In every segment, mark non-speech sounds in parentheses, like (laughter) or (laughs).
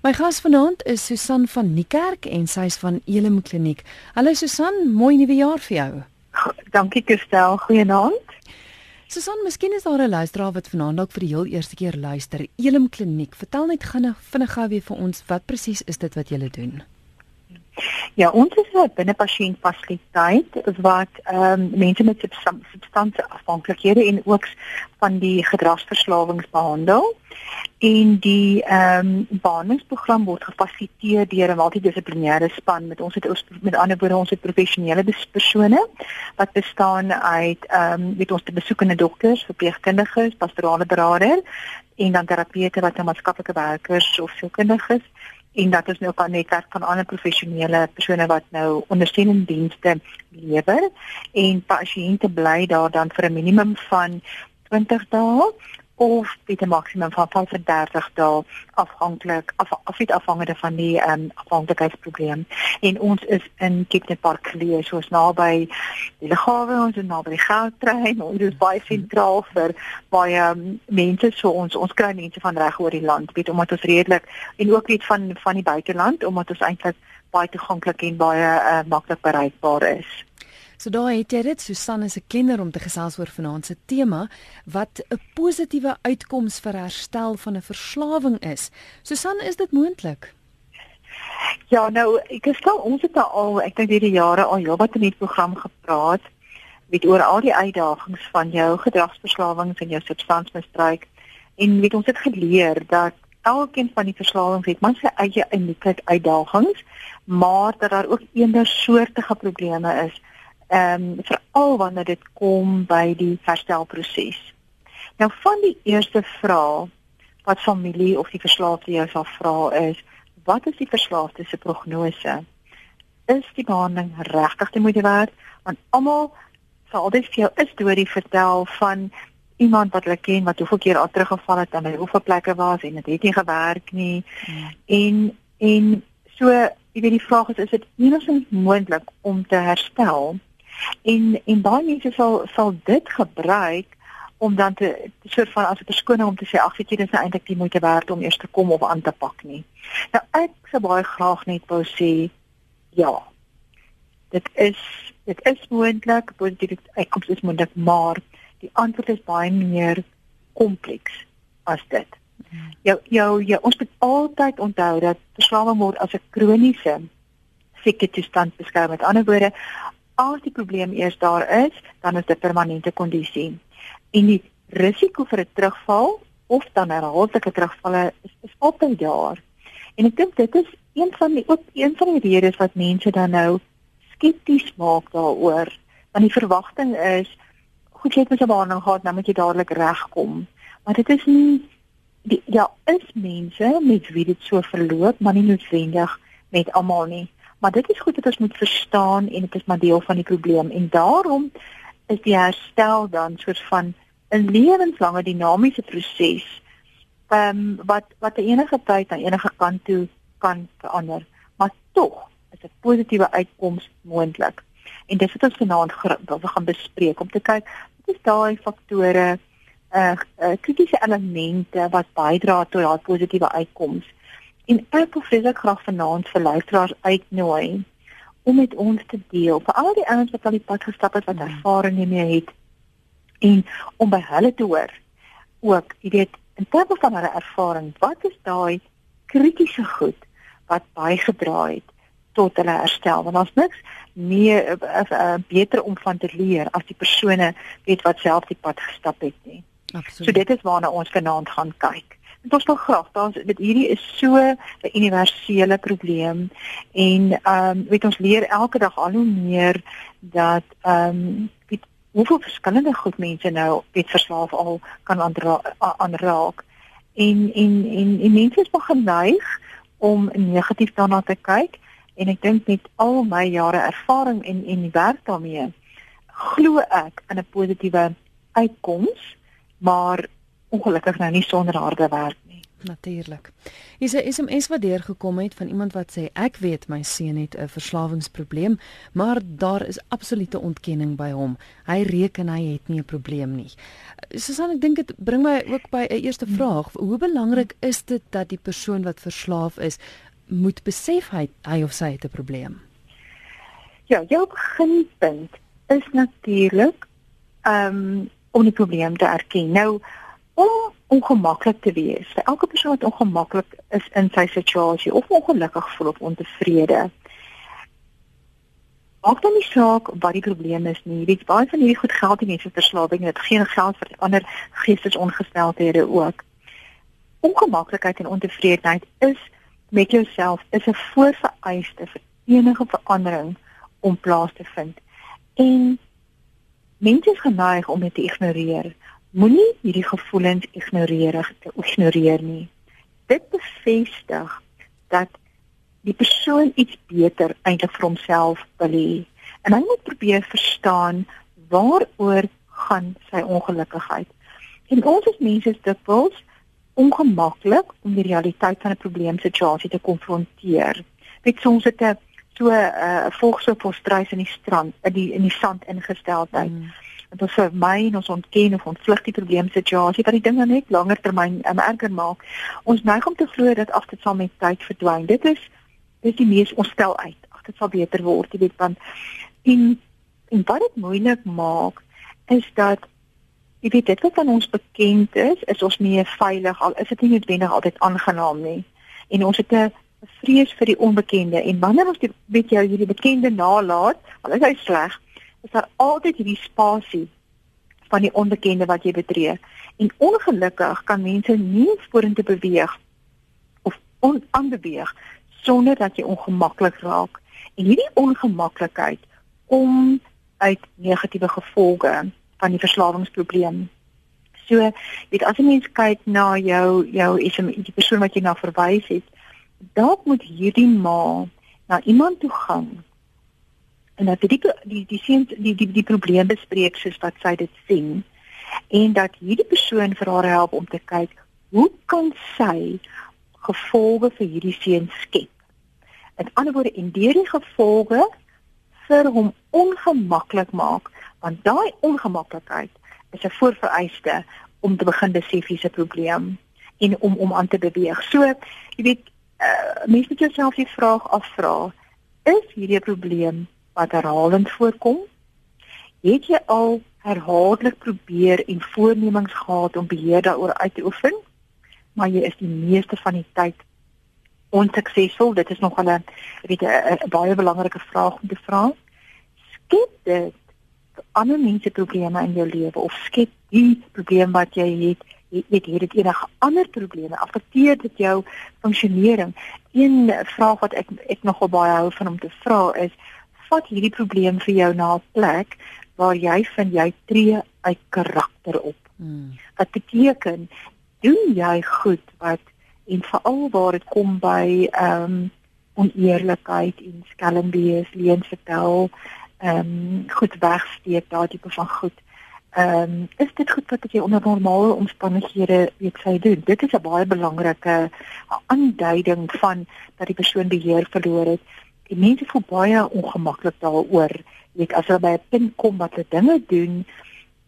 My gas vanaand is Susan van Niekerk en sy is van Elim Kliniek. Hallo Susan, mooi nuwe jaar vir jou. Dankie Christel, goeienaand. Susan, miskien is daar 'n luisteraar wat vanaand dalk vir die heel eerste keer luister. Elim Kliniek, vertel net vinnig vinnig gou weer vir ons wat presies is dit wat julle doen? Ja, ons is 'n binnepasiënt fasiliteit wat ehm um, mense met substansie afhanklikhede en ook van die gedragsverslawings behandel. En die ehm um, behandelingsprogram word gefasiliteer deur 'n multidissiplinêre span met ons het ons met ander woorde ons het professionele persone wat bestaan uit ehm um, met ons te besoekende dokters, verpleegkundiges, pastorale beraders en dan terapeute wat nou maatskaplike werkers of sielkundiges en dat ons nou kan netwerk van ander professionele persone wat nou ondersteunende dienste lewer en pasiënte bly daar dan vir 'n minimum van 20 dae of dit 'n maksimum van 35 dae afhanklik af afhangende afhangende van die ehm um, afhanklikheidsprobleem. En ons is in Cape Park geleë, soos naby die lughawe, ons is naby die goudtrein, ons is baie sentraal vir baie um, mense so ons ons kry mense van reg oor die land, weet omdat ons redelik en ook weet van van die buiteland omdat ons eintlik baie toeganklik en baie uh, maklik bereikbaar is. So daar het jy dit Susan is 'n kenner om te gesels oor vanaand se tema wat 'n positiewe uitkoms vir herstel van 'n verslawing is. Susan, is dit moontlik? Ja, nou ek gestel ons het al ek dink hierdie jare al heelwat in die program gepraat met oor al die uitdagings van jou gedragsverslawings en jou substansmisbruik en weet ons het geleer dat elkeen van die verslawings het man sy eie unieke uitdagings, maar dat daar ook eender soortige probleme is ehm um, veral wanneer dit kom by die herstelproses. Nou van die eerste vraag wat familie of die verslaafde jou sal vra is, wat is die verslaafde se prognose? Is die behandeling regtig die moeite werd? Want almal sal altyd vir jou 'n storie vertel van iemand wat hulle ken wat hoeveel keer al teruggeval het en hy hoeveel plekke was en dit het nie gewerk nie. Hmm. En en so, jy weet die vraag is is dit enigstens moontlik om te herstel? En en baie mense sal sal dit gebruik om dan te soort van as 'n verskoning om te sê ag weet jy dis nou eintlik nie moeite werd om eers te kom of aan te pak nie. Nou ek sou baie graag net wou sê ja. Dit is dit is moontlik, positief uitkoms is moontlik, maar die antwoord is baie meer kompleks as dit. Jou jou jou ons moet altyd onthou dat verslawing word as 'n kroniese siekte toestand beskou. Met ander woorde, as die probleem eers daar is, dan is dit 'n permanente kondisie. En die risiko vir 'n terugval of dan herhaaldelike terugvalle is, is altyd daar. En ek dink dit is een van die ook een van die redes wat mense dan nou skepties maak daaroor. Want die verwagting is goed jy het met 'n behandeling gehad, nou moet jy dadelik regkom. Maar dit is nie die ja, is mense met wie dit so verloop, maar nie noodwendig met almal nie. Maar dit is goed dat ons moet verstaan en dit is maar deel van die probleem en daarom is die herstel dan soort van 'n lewenslange dinamiese proses. Ehm um, wat wat enige tyd aan enige kant toe kan verander, maar tog is 'n positiewe uitkoms moontlik. En dis wat ons vanaand gaan bespreek om te kyk wat is daai faktore uh, uh kritiese elemente wat bydra tot daai positiewe uitkoms. En ek wil vreeslik graag vanaand vir luisteraars uitnooi om met ons te deel vir al die ouens wat al die pad gestap het wat mm. ervaring hiermee het en om by hulle te hoor ook, jy weet, in terme van hulle ervaring, wat is daai kritiese goed wat bygedra het tot hulle herstel? Want daar's niks meer uh, uh, beter om van te leer as die persone weet wat self die pad gestap het nie. Absoluut. So dit is waarna ons vanaand gaan kyk. Dit is nog graag, dan dit hierdie is so 'n universele probleem en ehm um, weet ons leer elke dag al hoe meer dat ehm um, weet hoeveel verskillende goed mense nou weet verslaaf al kan aanraak. En en en en mense is geneig om negatief daarna te kyk en ek dink met al my jare ervaring en en werk daarmee glo ek in 'n positiewe uitkoms, maar ongelukkig nou nie sonder harde werk nie. Natuurlik. Is 'n SMS wat deurgekom het van iemand wat sê ek weet my seun het 'n verslawingsprobleem, maar daar is absolute ontkenning by hom. Hy reken hy het nie 'n probleem nie. Susan, ek dink dit bring my ook by 'n eerste vraag. Hoe belangrik is dit dat die persoon wat verslaaf is moet besef hy hy of sy het 'n probleem? Ja, jou beginpunt is natuurlik ehm um, om die probleem te erken. Nou om ongemaklik te wees. Vir elke persoon wat ongemaklik is in sy situasie of ongelukkig voel of ontevrede. Maak dan nie saak wat die probleem is nie. Dit baie van hierdie goed geld nie vir verslawing, dit geen geld vir ander geestesongesteldhede ook. Ongemaklikheid en ontevredenheid is met jouself is 'n voorvereiste vir enige verandering om plaas te vind. En mense is geneig om dit te ignoreer moenie hierdie gevoelens ignoreer ignoreer nie. Dit bevestig dat die persoon iets beter eintlik vir homself wil hê. En hy moet probeer verstaan waaroor gaan sy ongelukkigheid. En ons as mense is dikwels ongemaklik om die realiteit van 'n probleemsituasie te konfronteer. Dit soms het 'n so 'n uh, volg so frustrasie in die strand in die in die sand ingesteldheid. Mm want ons vermy en ons ontken of ontvlug die probleemsituasie wat die dinge net langer termyn um, erger maak. Ons neig om te glo dat ag dit sal met tyd verdwyn. Dit is dis die mees onstel uit. Ag dit sal beter word, jy weet want en en wat dit moeilik maak is dat jy weet dit wat aan ons bekend is, is ons nie veilig al is dit nie noodwendig altyd aangenaam nie. En ons het 'n vrees vir die onbekende en wanneer ons dit weet jy hierdie bekende nalat, al is hy sleg, is daar altyd hierdie spasie van die onbekende wat jy betree. En ongelukkig kan mense nie vorentoe beweeg of onaanbeweeg sonder dat jy ongemaklik raak. En hierdie ongemaklikheid kom uit negatiewe gevolge van die verslawingsprobleem. So, weet as jy mens kyk na jou jou is 'n die persoon wat jy na verwys het, dalk moet hierdie ma na iemand toe gaan en dat die die die sien die die die probleem bespreek soos wat sy dit sien en dat hierdie persoon vir haar help om te kyk hoe kan sy gevolge vir hierdie seun skep. In ander woorde en deur die gevolge vir hom ongemaklik maak want daai ongemaklikheid is 'n voorvereiste om te begin besef hier's 'n probleem en om om aan te beweeg. So, jy weet, uh, mense moet jouself die vraag afvra, is hierdie 'n probleem wat herhalend voorkom? Het jy al herhaaldelik probeer en voornemings gehad om beheer daaroor uit te oefen, maar jy is die meeste van die tyd onsuksesvol? Dit is nog 'n weet 'n baie belangrike vraag om te vra. Skep dit ander mense probleme in jou lewe of skep die probleem wat jy het jy weet hier het enige ander probleme affekteer dit jou funksionering een vraag wat ek ek nogal baie hou van om te vra is vat hierdie probleem vir jou na 'n plek waar jy vind jy tree uit karakter op. Hmm. Wat beteken doen jy goed wat en veral waar dit kom by ehm um, oneerlikheid en skelmbees, leuen vertel, ehm um, goed wegsteek, daai tipe van goed. Ehm um, is dit goed wat jy onder normale omstandighede weet sy doen. Dit is 'n baie belangrike aanduiding van dat die persoon beheer verloor het die mense voel baie ongemaklik daaroor net as hulle by 'n punt kom wat hulle dinge doen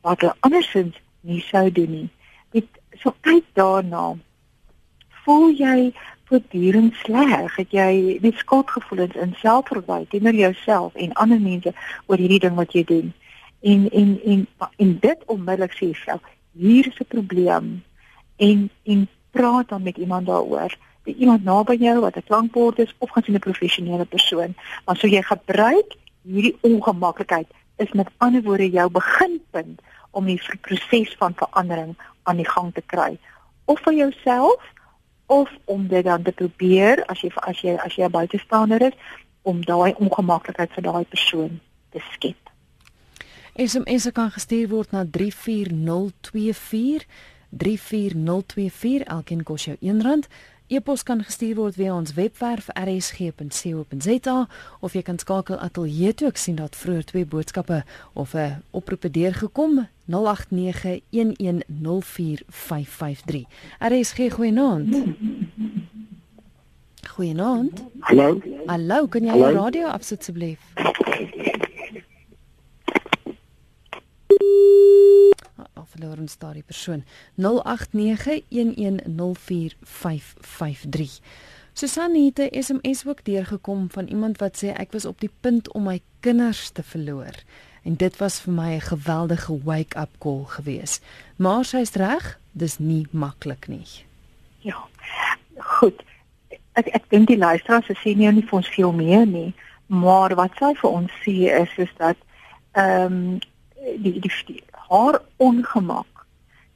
wat hulle andersins nie sou doen nie. Dit so kyk daarna. Voel jy voortdurend sleg? Het jy die skuldgevoelens en selfverwyte teenoor jouself en ander mense oor hierdie ding wat jy doen? En en en en dit onmiddellik sê self, hier is 'n probleem en en praat dan met iemand daaroor iemand naby jou wat 'n klankbord is of gaan sien 'n professionele persoon. Maar so jy gebruik hierdie ongemaklikheid is met ander woorde jou beginpunt om die proses van verandering aan die gang te kry. Of vir jouself of om dit dan te probeer as jy as jy as jy 'n buitestander is om daai ongemaklikheid vir daai persoon te skep. SMS kan gestuur word na 34024 34024 elkeen kos jou R1 E-pos kan gestuur word via ons webwerf rsg.co.za of jy kan skakel ateljee toe. Ek sien dat vroeër twee boodskappe of 'n oproep het deurgekom 0891104553. RSG goeienaand. Goeienaand. Hallo. Hallo, kan jy jou radio afsit asseblief? (laughs) Al verloor ons daardie persoon. 0891104553. Susan het 'n SMS ook deurgekom van iemand wat sê ek was op die punt om my kinders te verloor en dit was vir my 'n geweldige wake-up call gewees. Maar sy's reg, dis nie maklik nie. Ja. Goed. Ek ek dink die luisteraars sê nie nie vir ons veel meer nie, maar wat sy vir ons sê is is dat ehm um, die, die die haar ongemak.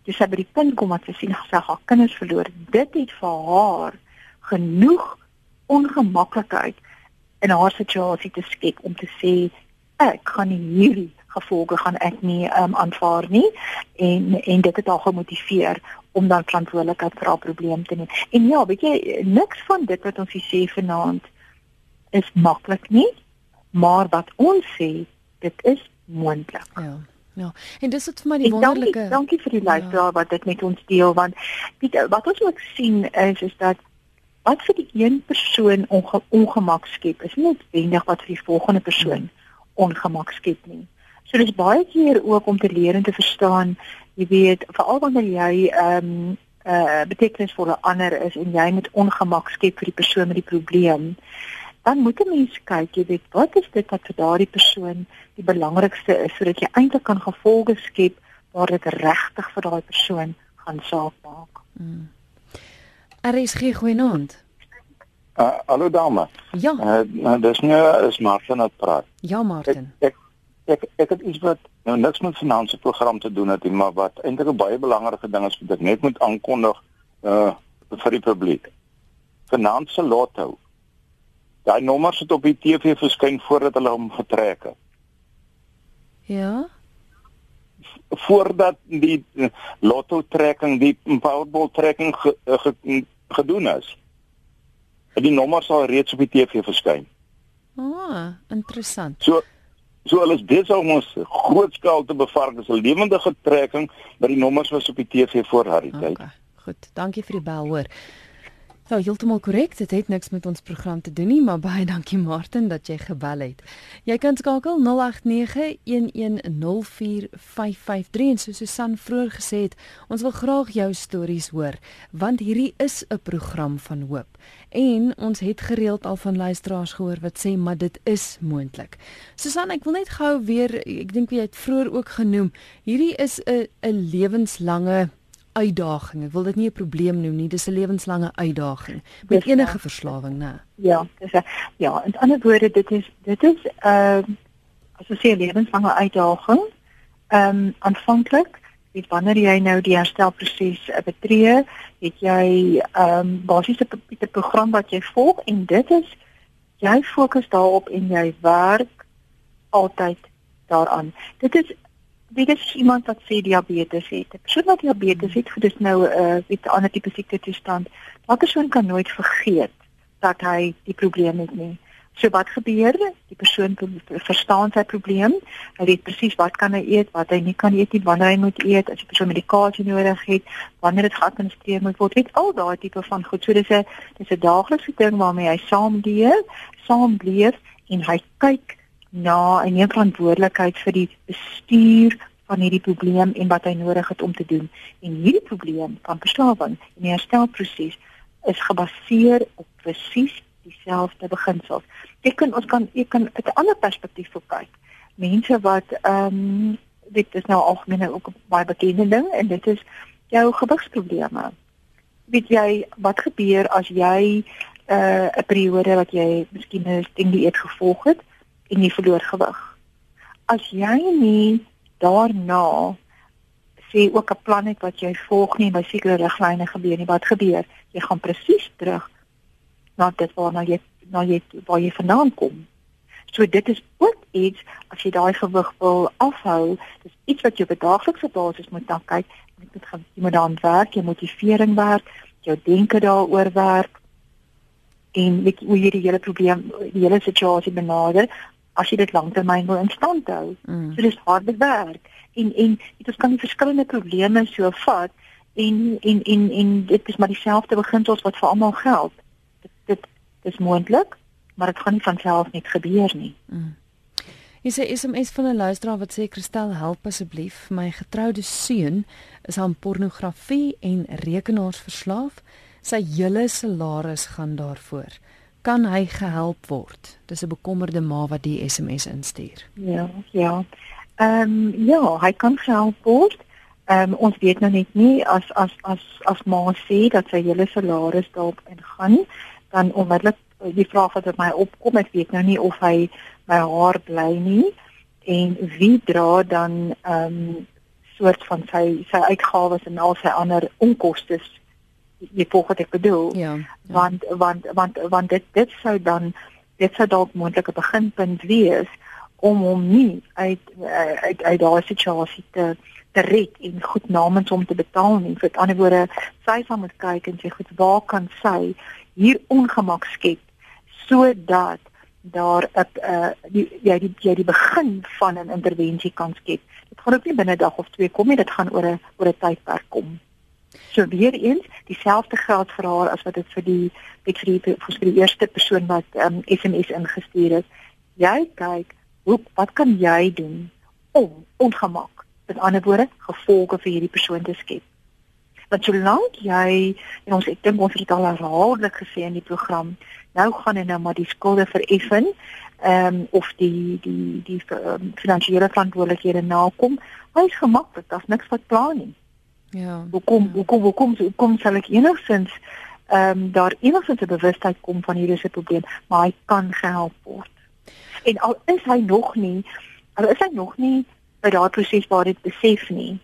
Dis sy by die punt kom wat sy sien sy haar kinders verloor. Dit het vir haar genoeg ongemaklikheid in haar situasie te skep om te sê ek gaan nie hierdie gevolge gaan ek nie um, aanvaar nie en en dit het haar gemotiveer om dan verantwoordelikheid vir haar probleem te neem. En ja, weet jy, niks van dit wat ons sê vanaand is maklik nie, maar wat ons sê, dit is moontlik. Ja. Ja, en dis wat vir my die wonderlike Dankie, dankie vir die luisteraar ja. wat dit met ons deel want weet, wat ons ook sien is is dat wat vir die een persoon onge ongemak skep, is nie noodwendig wat vir die volgende persoon ongemak skep nie. So dis baie keer ook om te leer en te verstaan, jy weet, veral wanneer jy ehm um, uh betekenisvolle ander is en jy met ongemak skep vir die persoon met die probleem, dan moet 'n mens kyk, jy weet, wat is dit wat vir daardie persoon die belangrikste is sodat jy eintlik kan gevolge skep waar dit regtig vir daai persoon gaan saak maak. Hmm. RSG goeienaand. Uh, hallo dame. Ja. Uh, dis nou is Martin wat praat. Ja Martin. Ek ek ek, ek het iets wat nou niks met finansiële program te doen het nie, maar wat eintlik 'n baie belangrike ding is wat ek net moet aankondig uh vir die publiek. Finansiële lotto. Daai nommers het op die TV verskyn voordat hulle hom getrek het. Ja voordat die lotto trekking die Powerball trekking ge, ge, gedoen is. Die nommer sal reeds op die TV verskyn. Ah, interessant. So so hulle is besig om ons groot skaal te bevark as 'n lewendige trekking, maar die nommers was op die TV voor okay, tyd. Goed, dankie vir die bel hoor. Nou, heeltemal korrek. Dit het niks met ons program te doen nie, maar baie dankie Martin dat jy gebel het. Jy kan skakel 0891104553 en soos Susan vroeër gesê het, ons wil graag jou stories hoor, want hierdie is 'n program van hoop. En ons het gereeld al van luisteraars gehoor wat sê maar dit is moontlik. Susan, ek wil net gou weer, ek dink jy het vroeër ook genoem, hierdie is 'n 'n lewenslange uitdaging. Ek wil dit nie 'n probleem noem nie, dis 'n lewenslange uitdaging met dis enige verslawing, né? Ja, dis a, ja, in ander woorde dit is dit is 'n uh, as ons sê 'n lewenslange uitdaging. Ehm um, aanvanklik, weet wanneer jy nou die herstelproses uh, betree, het jy ehm um, basies 'n program wat jy volg en dit is jy fokus daarop en jy werk altyd daaraan. Dit is Dit is iemand wat sê diabetes het. 'n Persoon wat diabetes het, dit is nou 'n uh, weet 'n ander tipe siekte toestand. Daardie persoon kan nooit vergeet dat hy die probleem het nie. So wat gebeur? Die persoon verstaan sy probleem. Hy weet presies wat kan hy eet, wat hy nie kan eet nie, wanneer hy moet eet, as die persoon medikasie nodig het, wanneer dit geadministreer moet word. Dit al daai tipe van goed. So dis 'n dis 'n daaglikse ding waarmee hy saamleef, saamleef en hy kyk na 'n neem verantwoordelikheid vir die bestuur van hierdie probleem en wat hy nodig het om te doen. En hierdie probleem van verslawing en die herstelproses is gebaseer op presies dieselfde beginsels. Jy kan ons kan jy kan uit 'n ander perspektief kyk. Mense wat ehm um, dit is nou algemeen ook baie bekende ding en dit is jou gewigsprobleme. Weet jy wat gebeur as jy uh, 'n uh, periode wat jy miskien 'n ding dieet gevolg het? En jy verloor gewig. As jy nie daarna sê ook 'n plan het wat jy volg nie by sekere riglyne gebeur nie, wat gebeur? Jy gaan presies terug na dit waarna jy na jy waar jy vandaan kom. So dit is ook iets as jy daai gewig wil afhou, dis iets wat jy op 'n daaglikse basis moet dan kyk, jy moet gaan jy moet dan werk, jy motivering werk, jou denke daaroor werk en weet hoe jy die hele probleem, die hele situasie benader as jy dit lanktermyn wil in stand hou. Mm. So dis harde werk en en dit kan verskillende probleme so vat en en en en dit is maar dieselfde beginsels wat vir almal geld. Dit dit is moontlik, maar dit gaan nie van self net gebeur nie. Mm. Jy sê SMS van 'n luisteraar wat sê Kristel help asseblief my getroude seun is aan pornografie en rekenaars verslaaf. Sy hele salaris gaan daarvoor. Kan hy gehelp word? Dis 'n bekommerde ma wat die SMS instuur. Ja, ja. Ehm um, ja, hy kan gehelp word. Ehm um, ons weet nou net nie as as as as ma sê dat sy hele salaris daarop ingaan, dan onmiddellik eh, die vraag wat op my opkom, ek weet nou nie of hy by haar bly nie en wie dra dan ehm um, soort van sy sy uitgawes en al sy ander onkoste jy volg wat ek bedoel ja, ja. want want want want dit dit sou dan dit sou dalk moontlik 'n beginpunt wees om hom nie uit eh, uit uit daai situasie te te red en goed namens hom te betaal nie. Vir ander woorde, sy sal moet kyk en sê goed, waar kan sy hier ongemak skep sodat daar 'n uh, die ja die die, die begin van 'n intervensie kan skep. Dit gaan ook nie binne 'n dag of twee kom nie, dit gaan oor 'n oor 'n tydperk kom. So weer eens, dieselfde geld vir haar as wat dit vir die dit vir die vir die eerste persoon wat um, SMS ingestuur het. Jy kyk, hoe wat kan jy doen om ongemak met ander woorde gevolge vir hierdie persoon te skep. Want solank jy en ons ek dink ons het dit al herhaaldelik gesê in die program, nou gaan en nou maar die skulde vereffen, ehm um, of die die die um, finansiële verantwoordelikhede nakom, hy's gemaklik, daar's niks wat pla nie. Ja. Hoekom ja. hoekom hoekom hoekom sal ek enigsins ehm um, daar enigsins 'n bewustheid kom van hierdie se probleem, maar hy kan gehelp word. En al is hy nog nie, al is hy nog nie by daardie proses waar dit besef nie.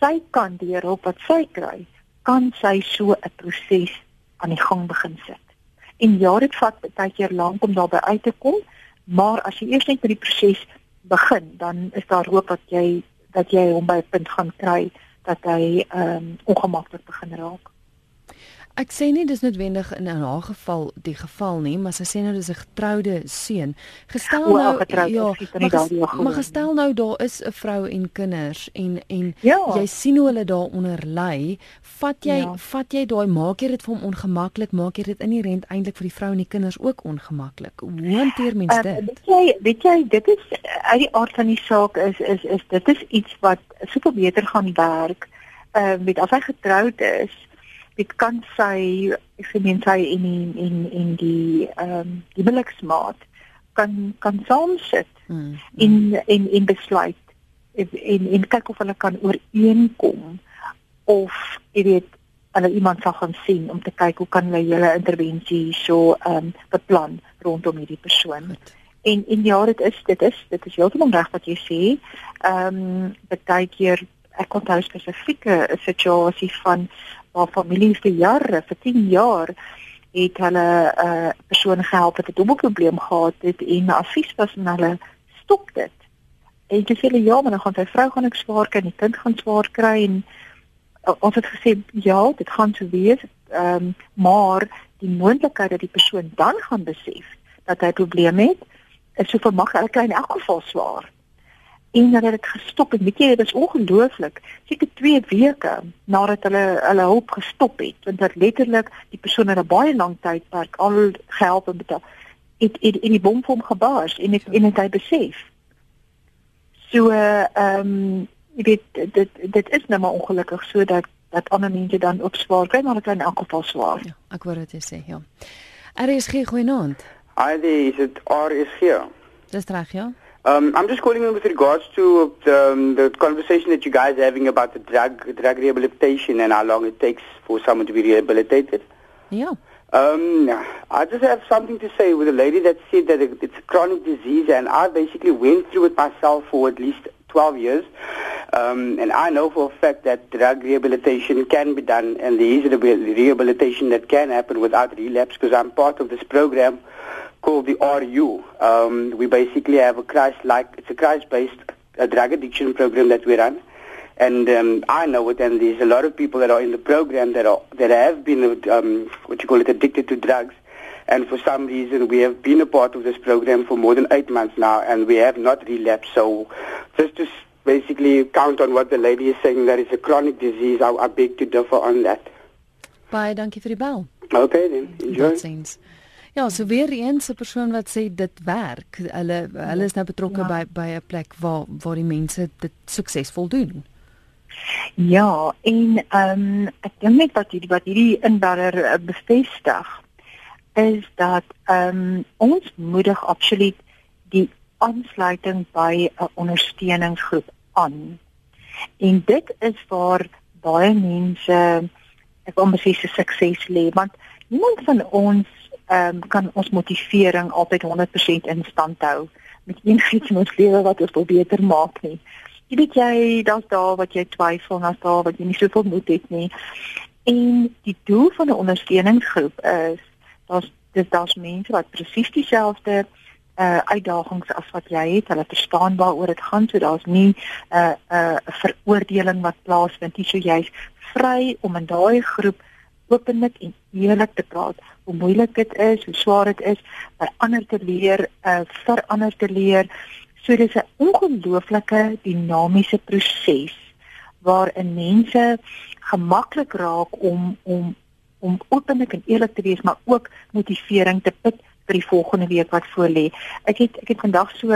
Sy kan deur op wat sy kry, kan sy so 'n proses aan die gang begin sit. En ja, dit vat baie keer lank om daarby uit te kom, maar as jy eers net met die proses begin, dan is daar hoop dat jy dat jy hom by 'n punt gaan kry dat hy ehm um, ongemaklik begin. Ek sê nie dis noodwendig in 'n geval die geval nie, maar sy sê nou dis 'n getroude seun. Gestel o, nou getrouwd, ja, maar, maar gestel nou daar is 'n vrou en kinders en en ja. jy sien hoe hulle daaronder ly, vat jy ja. vat jy daai maak jy dit vir hom ongemaklik, maak jy dit inherënt eintlik vir die vrou en die kinders ook ongemaklik. Hoe hanteer mens dit? Uh, weet jy, weet jy, dit is uit die aard van die saak is is is dit is iets wat super beter gaan werk. Uh, met as hy getroud is dit kan sy ek sê mens sy in in in in die ehm um, die biliksmaat kan kan saam sit mm, in mm. in in besluit en en kyk of hulle kan ooreenkom of jy weet hulle iemand sal gaan sien om te kyk hoe kan hulle julle intervensie so ehm um, beplan rondom hierdie persoon. Goed. En en ja, dit is dit is dit is heeltemal reg wat jy sê. Ehm um, baie keer ek onthou spesifieke situasie van waar families vir jare, vir 10 jaar het hulle 'n uh, persoon gehelp wat 'n dubbelprobleem gehad het en advies was en hulle stop dit. En jy sê ja, maar dan gaan sy vrou gaan ek swaar kry en die kind gaan swaar kry en uh, ons het gesê ja, dit gaan so wees. Um, maar die moontlikheid dat die persoon dan gaan besef dat hy probleme het, is so vir mag elke in elk geval swaar en hulle het dit gestop en weet jy dit is ongelooflik. Seker 2 weke nadat hulle hulle hulp gestop het want dit letterlik die persoon het 'n baie lang tydperk al gehelp en betaal het het in die bomvorm gebars en het, en het hy besef. So ehm um, jy weet dit dit is nou maar ongelukkig sodat dat ander mense dan ook swaar kry maar dit kan in elk geval swaar. Ja ek wou dit sê ja. RSG goeienaand. Hi is it RSG Dis reg ja Um, I'm just calling in with regards to the, um, the conversation that you guys are having about the drug drug rehabilitation and how long it takes for someone to be rehabilitated. Yeah. Um, I just have something to say with a lady that said that it's a chronic disease, and I basically went through it myself for at least 12 years. Um, and I know for a fact that drug rehabilitation can be done, and there is rehabilitation that can happen without relapse because I'm part of this program called the RU. Um, we basically have a Christ-like, it's a Christ-based uh, drug addiction program that we run. And um, I know it, and there's a lot of people that are in the program that are that have been um, what you call it addicted to drugs. And for some reason, we have been a part of this program for more than eight months now, and we have not relapsed. So, just to basically count on what the lady is saying, that it's a chronic disease, I, I beg to differ on that. Baie dankie vir die bel. Okay then, enjoy. Totsiens. Ja, so weer eens 'n persoon wat sê dit werk. Hulle hulle is nou betrokke ja. by by 'n plek waar waar die mense dit suksesvol doen. Ja, en ehm um, ek dink net wat hierdie wat hierdie inbeller uh, bevestig is dat ehm um, ons moedig absoluut die aansluiting by 'n ondersteuningsgroep aan. En dit is waar baie mense ek wil presies se sukses lê want niemand van ons ehm um, kan ons motivering altyd 100% in stand hou met enigiets in ons lewe wat ons wil beter maak nie. Jy weet jy, daar's daar wat jy twyfel, daar's daar wat jy nie soveel moed het nie. En die doel van 'n ondersteuningsgroep is daar's dis daar's mense wat presies dieselfde uh uitdagings as wat jy het. Hulle verstaan waaroor dit gaan. So daar's nie 'n uh, 'n uh, veroordeling wat plaasvind nie. So jy's vry om in daai groep openlik en eerlik te praat hoe moeilik dit is, hoe swaar dit is, vir ander te leer, uh vir ander te leer. So dis 'n ongelooflike dinamiese proses waarin mense gemaklik raak om om om openlik en eerlik te wees, maar ook motivering te put vir die volgende week wat voorlê. Ek het ek het vandag so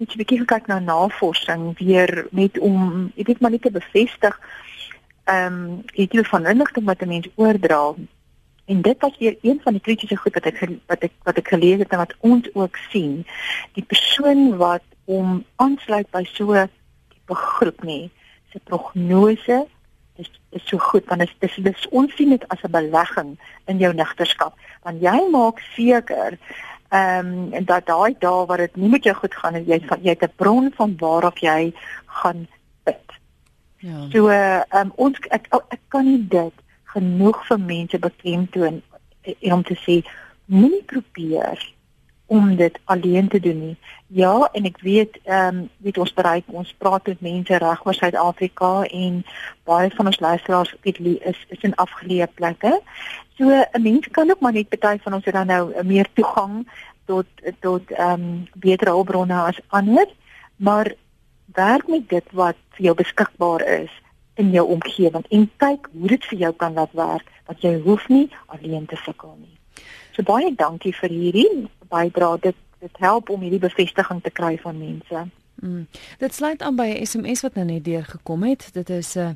net 'n bietjie gekyk na navorsing weer net om ek weet maar net te bevestig ehm um, tipe van inligting wat 'n mens oordra. En dit was weer een van die kritiese goed wat ek wat ek wat ek gelees het en wat ons ook sien. Die persoon wat om aansluit by so 'n tipe groep nie, se prognose is is so goed want dit is dis ons sien dit as 'n belegging in jou nigterskap want jy maak seker ehm um, dat daai dae waar dit nie met jou goed gaan en jy jy het 'n bron van waarop jy gaan bid. Ja. So ehm um, ons ek, ek kan nie dit genoeg vir mense beklemtoon en om te sê moenie probeer om dit alleen te doen nie. Ja, en ek weet ehm um, weet ons bereik ons praat met mense reg oor Suid-Afrika en baie van ons luisteraars weet is is in afgeleë plekke. So 'n mens kan ook maar net party van ons het dan nou meer toegang tot tot ehm um, beter hulpbronne as ander, maar werk met dit wat vir jou beskikbaar is in jou omgewing en kyk hoe dit vir jou kan laat werk dat jy hoef nie alleen te sukkel nie. So baie dankie vir hierdie bydra. Dit dit help om hierdie bevestiging te kry van mense. Mm. Dit sluit aan by 'n SMS wat nou net deurgekom het. Dit is 'n uh,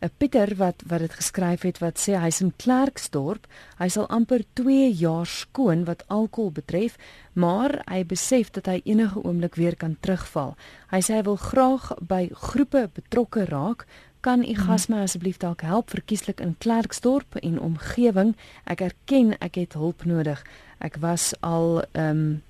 'n Pieter wat wat dit geskryf het wat sê hy's in Klerksdorp. Hy sal amper 2 jaar skoon wat alkohol betref, maar hy besef dat hy enige oomblik weer kan terugval. Hy sê hy wil graag by groepe betrokke raak. Kan u gas my asseblief dalk help verkieslik in Klerksdorp en omgewing? Ek erken ek het hulp nodig. Ek was al ehm um,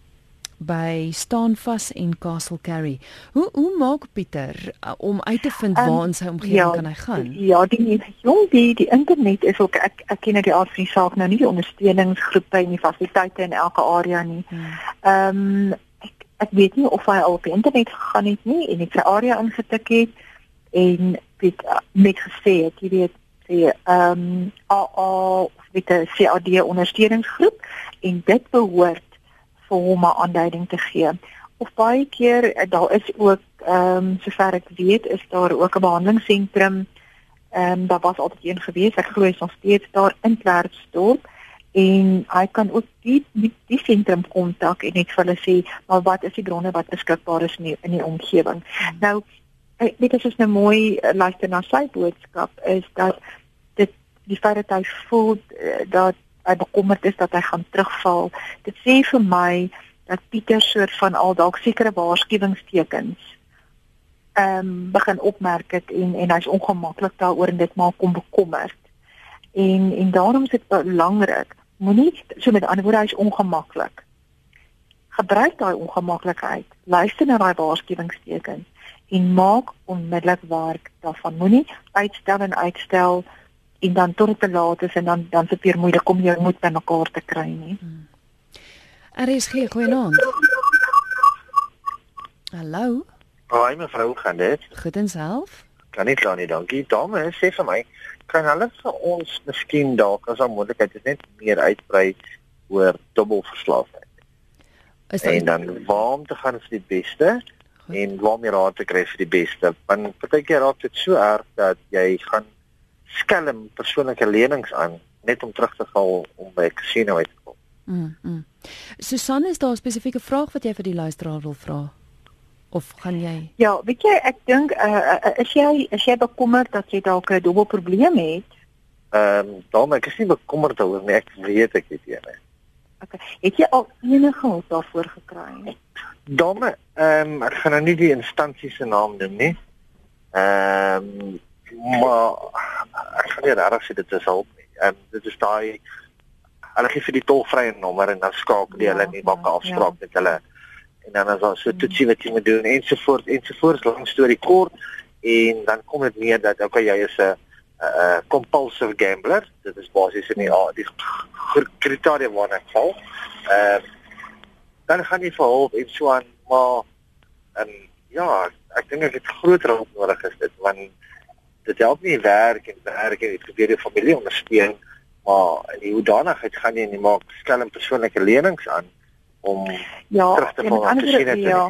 by Staanvas en Castle Carry. Hoe hoe maak Pieter uh, om uit te vind um, waar in sy omgewing ja, kan hy gaan? Ja, die jong die die internet is ook ek ek ken die aard van die saak nou nie die ondersteuningsgroepe en die fasiliteite in elke area nie. Hmm. Ehm um, ek ek weet nie of hy al op die internet gegaan het nie en net sy area ingetik het en weet uh, net gesê het jy weet die ehm um, AA met 'n CAD ondersteuningsgroep en dit behoort vir hom 'n aanduiding te gee. Of baie keer eh, daar is ook ehm um, sover ek weet is daar ook 'n behandelingsentrum. Ehm um, daar was altyd een gewees. Ek glo hy's nog steeds daar in Klerksdorp en hy kan ook die die, die sentrum kontak en net vir hulle sê maar wat is die bronne wat beskikbaar is in die, in die omgewing. Nou ek weet dit is 'n nou mooi uh, luister na sy boodskap is dat dit die feit dat hy voel dat hy bekommerd is dat hy gaan terugval. Dit sê vir my dat Pieter soort van al dalk sekere waarskuwingstekens ehm um, begin opmerk het en en hy's ongemaklik daaroor en dit maak hom bekommerd. En en daarom is dit belangrik, moenie so met ander woorde hy's ongemaklik. Gebruik daai ongemaklikheid. Luister na daai waarskuwingstekens en maak onmiddellik werk daarvan. Moenie uitstel en uitstel en dan tot dit te laat is en dan dan se weer moeilik om jou moed bymekaar te kry nie. Hmm. Er is geen goeie naam. Hallo. Haai mevrou, gaan dit? Goed en self? kan nie kla nie, dankie. Dame, sê vir my, kan hulle vir ons miskien dalk as 'n moontlikheid is net meer uitbrei oor dubbelverslaafdheid? Is dit en dan waar om te gaan is die beste? Goed. En waar om raad te kry vir die beste? Want partykeer raak dit so erg dat jy gaan skelm persoonlike lenings aan net om terug te val om by 'n casino uit te kom. Mm. mm. Susan, is daar 'n spesifieke vraag wat jy vir die luisteraar wil vra? Of gaan jy? Ja, weet jy, ek dink uh, is jy is jy bekommerd dat jy dalk 'n dubbel probleem het? Ehm, um, dan ek is nie bekommerd daaroor nie, ek weet ek het dit. Okay. Het jy al enige hulp daarvoor gekry? Domme, ehm um, ek gaan nou nie die instansie se naam noem nie. Ehm um, maar ek gaan nie regtig sê dit is hulp nie. Um, dit is daai hulle gee vir die tolvrye nommer en dan skakel ja, hulle nie maak 'n ja, afspraak ja. met hulle. En dan is daar so toetsie wat jy moet doen ensovoorts ensovoorts lang storie kort. En dan kom dit neer dat okay jy is 'n compulsive gambler. Dit is basies in die die kriteria waarna ek val. Ehm uh, dan gaan jy vir hulp en so aan maar en ja ek dink ek het groter hulp nodig is dit want dit help nie werk en werk en dit gebeur die familie ondersteun maar in die hoedanigheid gaan jy nie maak skelm persoonlike lenings aan om ja, terug te val te sien het ja.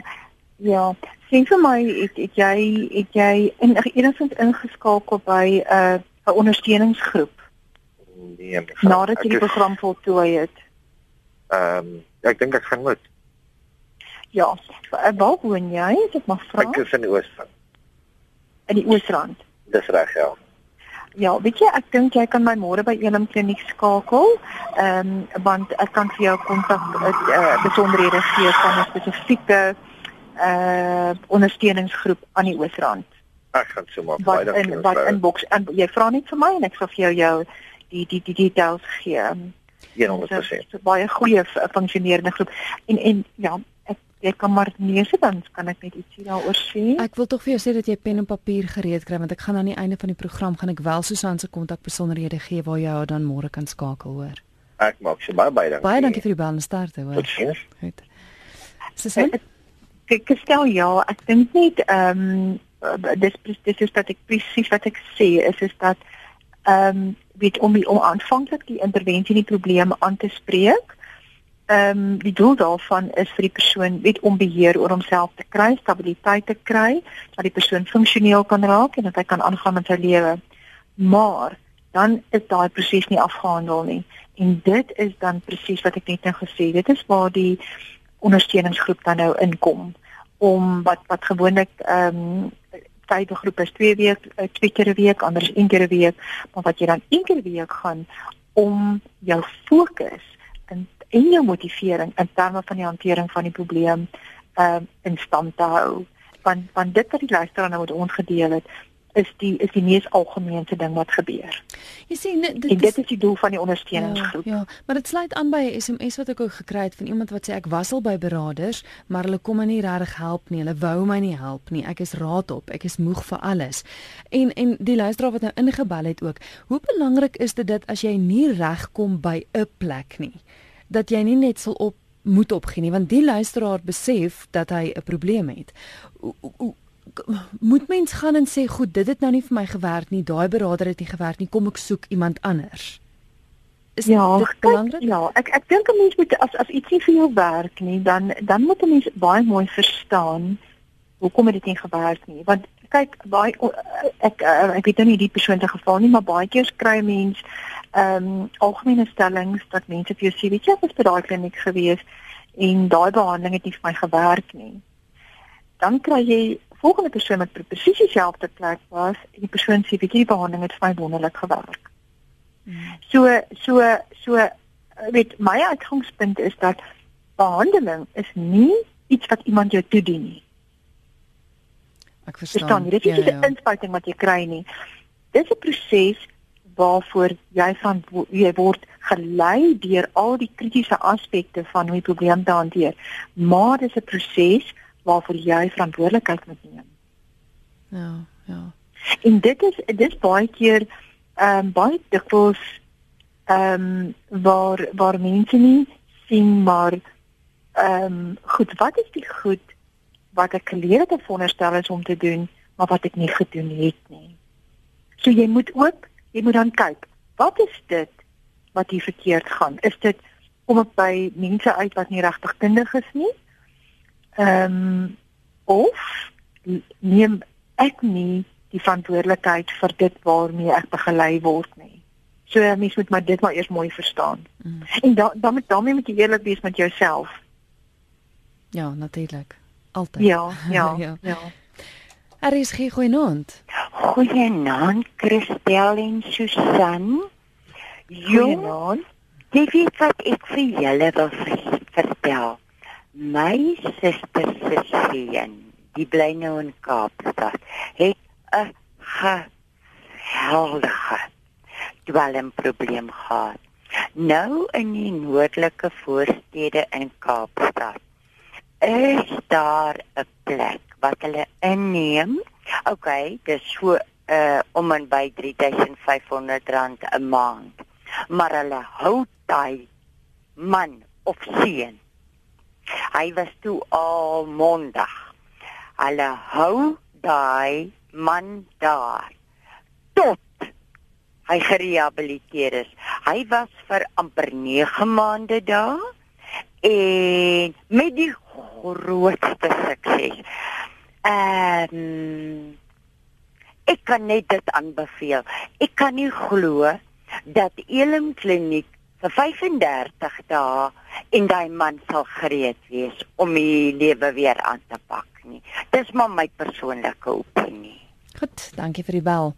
Ja sien vir my het, het jy het jy in enigstens ingeskakel by 'n uh, 'n ondersteuningsgroep? Nee mevrou, nadat jy die program voltooi het. Ehm um, ek dink ek gaan moet. Ja waar woon jy ek mag vra ek is in die Oosrand. In die Oosrand dis reg ja Ja, weet jy, ek dink jy kan my môre by Elim Kliniek skakel. Ehm um, want ek kan vir jou kontak uh, besonderhede gee van 'n spesifieke uh ondersteuningsgroep aan die Oosrand. Ek gaan so maak. Baie dankie. Wat in wat inbox en jy vra net vir my en ek sal vir jou jou die die die details gee. 100%. Baie goeie funksionerende groep. En en ja, jy kan maar lees dan kan ek net ietsie daaroor sê. Ek wil tog vir jou sê dat jy pen en papier gereed kry want ek gaan aan die einde van die program gaan ek wel Susan se kontak besonderhede gee waar jy haar dan môre kan skakel hoor. Ek maak se baie baie dankie. Baie dankie vir die bel en start hoor. Totsiens. Goed. Susan? Ek stel ja, ek dink net ehm um, dis dis is dat ek presies wat ek sê is is dat ehm um, weet om om aanvanklik die intervensie die probleem aan te spreek ehm um, die doel daarvan is vir die persoon weet om beheer oor homself te kry, stabiliteit te kry, dat die persoon funksioneel kan raak en dat hy kan aangaan met sy lewe. Maar dan is daai proses nie afgehandel nie. En dit is dan presies wat ek net nou gesê het. Dit is waar die ondersteuningsgroep dan nou inkom om wat wat gewoonlik ehm um, tydegroep is 2 week, 2 eh, keer 'n week, anders 1 keer 'n week, maar wat jy dan 1 keer 'n week gaan om jou fokus en jou motivering in terme van die hantering van die probleem ehm uh, in stand te hou. Want want dit wat die luisteraar nou met ons gedeel het is die is die mees algemene ding wat gebeur. Jy sien dit, dit, dit is die doel van die ondersteuningsgroep. Ja, ja, maar dit sluit aan by 'n SMS wat ek ook gekry het van iemand wat sê ek was al by beraders, maar hulle kom my nie regtig help nie. Hulle wou my nie help nie. Ek is raad op. Ek is moeg vir alles. En en die luisteraar wat nou ingebel het ook. Hoe belangrik is dit dat as jy nie regkom by 'n plek nie? Dat jy nie net sal op moet opgee nie want die luisteraar besef dat hy 'n probleem het. O, o, moet mens gaan en sê goed, dit het nou nie vir my gewerk nie. Daai beraader het nie gewerk nie. Kom ek soek iemand anders. Is ja, dit belangrik? Ja, ek ek dink 'n mens moet as as iets nie vir jou werk nie, dan dan moet 'n mens baie mooi verstaan hoekom dit nie gewerk nie. Want kyk, baie ek ek, ek weet nou nie die persoon se geval nie, maar baie keer kry mense ehm um, algemene stellings dat mense vir jou sê, weet jy, ek was by daai kliniek gewees en daai behandeling het nie vir my gewerk nie. Dan kry jy volgende persoon wat presies dieselfde plek was en die persoon sê, weet jy, die behandeling het vir my wonderlik gewerk. Hmm. So so so weet my uitgangspunt is dat behandeling is nie iets wat iemand jou toedien nie. Ek verstaan. Dit is nie 'n ja, ja. inspuiting wat jy kry nie. Dis 'n proses waarvoor jy van jy word gelei deur al die kritiese aspekte van hoe die probleem te hanteer. Maar dis 'n proses waarvoor jy verantwoordelikheid moet neem. Ja, ja. En dit is dis baie keer ehm um, baie dikwels ehm um, waar waar mense nie sien maar ehm um, goed, wat is die goed wat ek geleer het om veronderstel is om te doen? maar wat ek nie gedoen het nie. So jy moet ook, jy moet dan kyk, wat is dit wat hier verkeerd gaan? Is dit om ek by mense uit wat nie regtig kundig is nie? Ehm um, of neem ek nie die verantwoordelikheid vir dit waarmee ek begelei word nie. So mens moet maar dit maar eers mooi verstaan. Mm. En dan dan moet daarmee moet jy eerlik wees met jouself. Ja, natuurlik. Altyd. Ja, ja, (laughs) ja. ja. Er is geen goeienaand. Goeienaand, Christel en Susan. Jong, jy weet wat ek vir julle wil vertel. My suster se seun, die bly nou in Kaapstad, het 'n geweldige dwelmprobleem gehad. Nou in die noordelike voorstede in Kaapstad is daar 'n plek wat hulle inneem. OK, dis so uh om en by R3500 'n maand. Maar hulle hou daai man of seun. Hy was toe al mondig. Hulle hou daai man daar tot hy gerehabiliteer is. Hy was vir amper 9 maande daar en met die grootste sukses. Ehm um, ek kan net dit aanbeveel. Ek kan nie glo dat Elim Kliniek vir 35 dae en daai man sal gereed wees om die lewe weer aan te pak nie. Dis maar my persoonlike opinie. Goed, dankie vir die bel.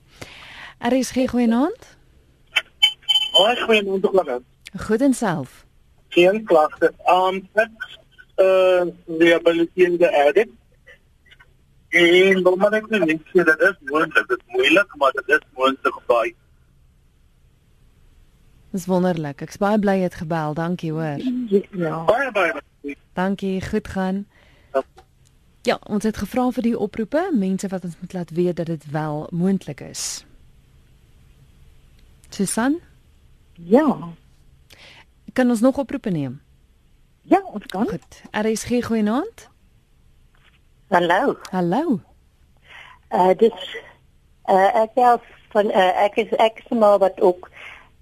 Er is geen goeie naand. Hoi, goeie naand tog dan. Goed en self. Geen klagte. Um ek uh rehabiliteerde addict. En dan moet ek net sê dat dit is moontlik, dit is moeilik, maar dit is moontlik baie. Dis wonderlik. Ek's baie bly jy het gebel. Dankie hoor. Ja. Baie baie. Dankie, goed gaan. Ja. Ja, ons het gevra vir die oproepe, mense wat ons moet laat weet dat dit wel moontlik is. Susan? Ja. Kan ons nog oproepe neem? Ja, ons kan. Goed. RSG goeienaand. Hallo. Hallo. Uh dis uh ek self van uh, ek is ek is maar wat ook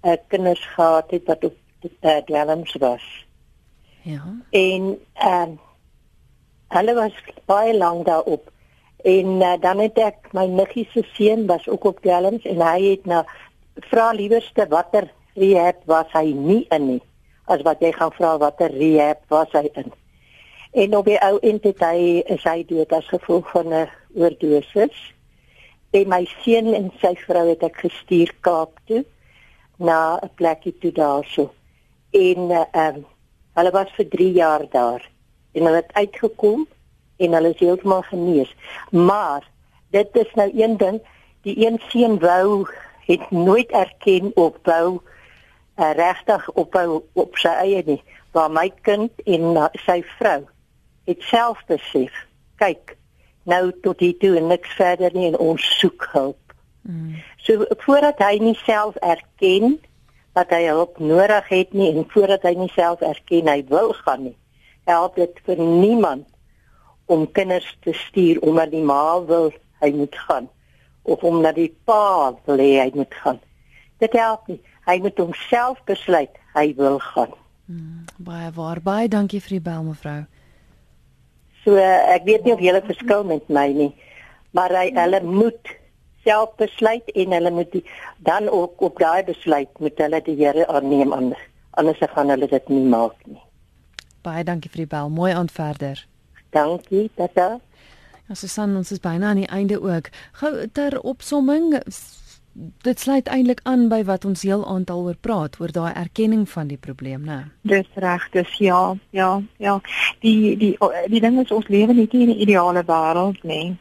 uh, kinders gehad het wat op uh, dwelms was. Ja. En ehm uh, hulle was baie lank daarop. En uh, dan het ek my niggie se seun was ook op dwelms en hy het na vra liewerste watter rehab was hy nie in nie as wat jy gaan vra watter rehab was hy in. En op die ou entiteit hy is hy dood as gevolg van 'n oordosis. En my seun en sy vrou het ek gestuur Kaap toe na 'n plekkie toe daarso. En ehm uh, hulle was vir 3 jaar daar en hulle het uitgekom en hulle is heeltemal genees. Maar dit is nou een ding, die een seun wou het nooit erken of wou uh, regtig ophou op sy eie nie. Maar my kind en uh, sy vrou het self besef, kyk, nou tot hier toe en niks verder nie en ons soek hulp. Mm. So voordat hy nie self erken dat hy hulp nodig het nie en voordat hy nie self erken hy wil gaan nie, help dit vir niemand om kinders te stuur omdat die ma wil hy moet gaan of omdat die pa wil hy moet gaan. Dit help nie. Hy moet homself besluit hy wil gaan. Mm, baie waar baie dankie vir die bel mevrou. So ek weet nie of 'n verskil met my nie, maar hy hulle moet self besluit en hulle moet die, dan ook op daai besluit moet hulle die Here aanneem anders anders gaan hulle dit nie maak nie. Baie dankie vir die bel. Mooi aand verder. Dankie, tata. Ja, Susan, ons is byna aan die einde ook. Gou ter opsomming, dit sluit eintlik aan by wat ons heel aantal oor praat, oor daai erkenning van die probleem, né? Dis reg, dis ja, ja, ja. Die die die ding is ons lewe nie in 'n ideale wêreld nie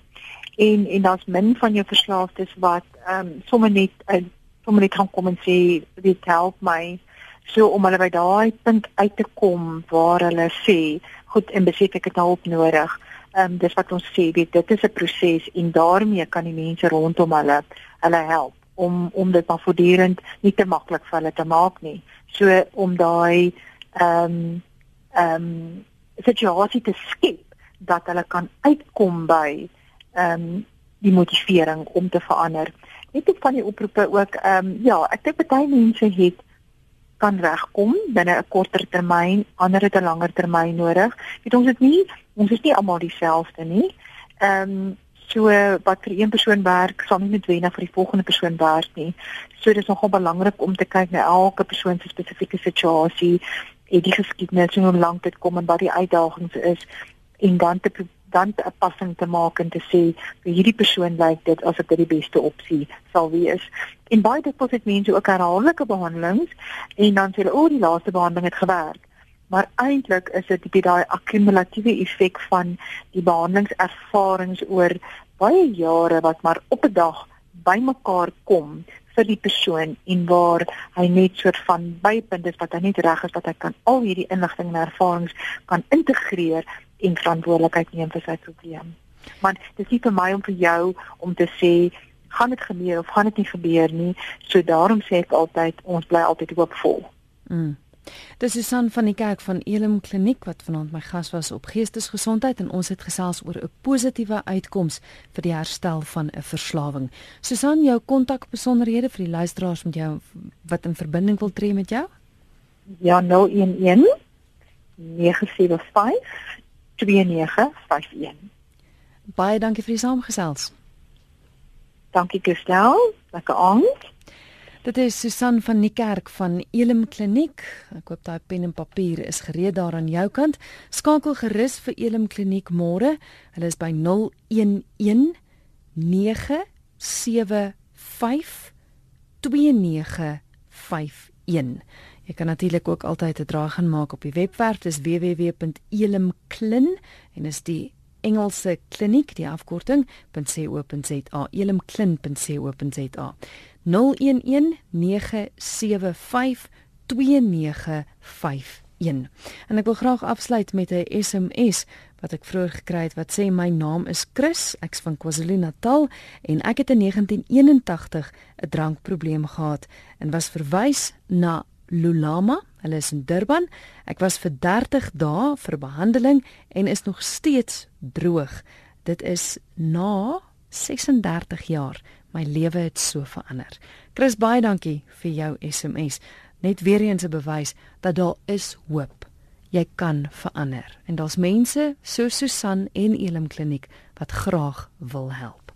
en en daar's min van jou verslaafdes wat ehm um, sommer net uh, sommer net kan kom en sê dit help my so om hulle by daai punt uit te kom waar hulle sê goed en besef ek het hulp nodig. Ehm um, dis wat ons sê weet dit is 'n proses en daarmee kan die mense rondom hulle hulle help om om dit maar voortdurend nie te maklik vir hulle te maak nie. So om daai ehm um, ehm um, situasie te skep dat hulle kan uitkom by ehm um, die motivering om te verander. Net op van die oproepe ook ehm um, ja, ek dink baie mense het kan regkom binne 'n korter termyn, ander het 'n langer termyn nodig. Weet ons dit nie, ons is nie almal dieselfde nie. Ehm um, so wat vir een persoon werk, sal nie noodwendig vir die volgende persoon werk nie. So dit is nogal belangrik om te kyk na elke persoon se spesifieke situasie, en die geskiedenis en hoe lank dit kom en wat die uitdagings is en dan te dan 'n passing te maak en te sê vir hierdie persoon lyk dit asof dit die beste opsie sal wees. En baie dikwels het mense ook herhaaldelike behandelings en dan sê hulle o, die laaste behandeling het gewerk. Maar eintlik is dit die daai akkumulatiewe effek van die behandelingservarings oor baie jare wat maar op 'n dag bymekaar kom vir die persoon en waar hy net soort van bypunt is wat hy net reg is dat hy kan al hierdie inligting en ervarings kan integreer en verantwoordelikheid neem vir sy probleem. Maar dit is vir my om vir jou om te sê gaan dit gebeur of gaan dit nie gebeur nie. So daarom sê ek altyd ons bly altyd hoopvol. Mm. Dis is Susan van die kerk van Elim Kliniek wat vanaand my gas was op geestesgesondheid en ons het gesels oor 'n positiewe uitkoms vir die herstel van 'n verslawing. Susan, jou kontakbesonderhede vir die luisteraars met jou wat in verbinding wil tree met jou? Ja, 011 975 2951. Baie dankie vir die saamgesels. Dankie Christel, lekker aand. Dit is Susan van Niekerk van Elim Kliniek. Ek hoop daai pen en papier is gereed daar aan jou kant. Skakel gerus vir Elim Kliniek môre. Hulle is by 011 975 2951. Jy kan natuurlik ook altyd 'n draai gaan maak op die webwerf, dis www.elimklin en is die Engelse kliniek, die afkorting .co.za, elimklin.co.za. 0119752951. En ek wil graag afsluit met 'n SMS wat ek vroeër gekry het wat sê my naam is Chris, ek's van KwaZulu-Natal en ek het in 1981 'n drankprobleem gehad en was verwys na Lulama. Hulle is in Durban. Ek was vir 30 dae vir behandeling en is nog steeds droog. Dit is na 36 jaar. My lewe het so verander. Chris, baie dankie vir jou SMS. Net weer eens 'n bewys dat daar is hoop. Jy kan verander. En daar's mense so Susan en Elim Kliniek wat graag wil help.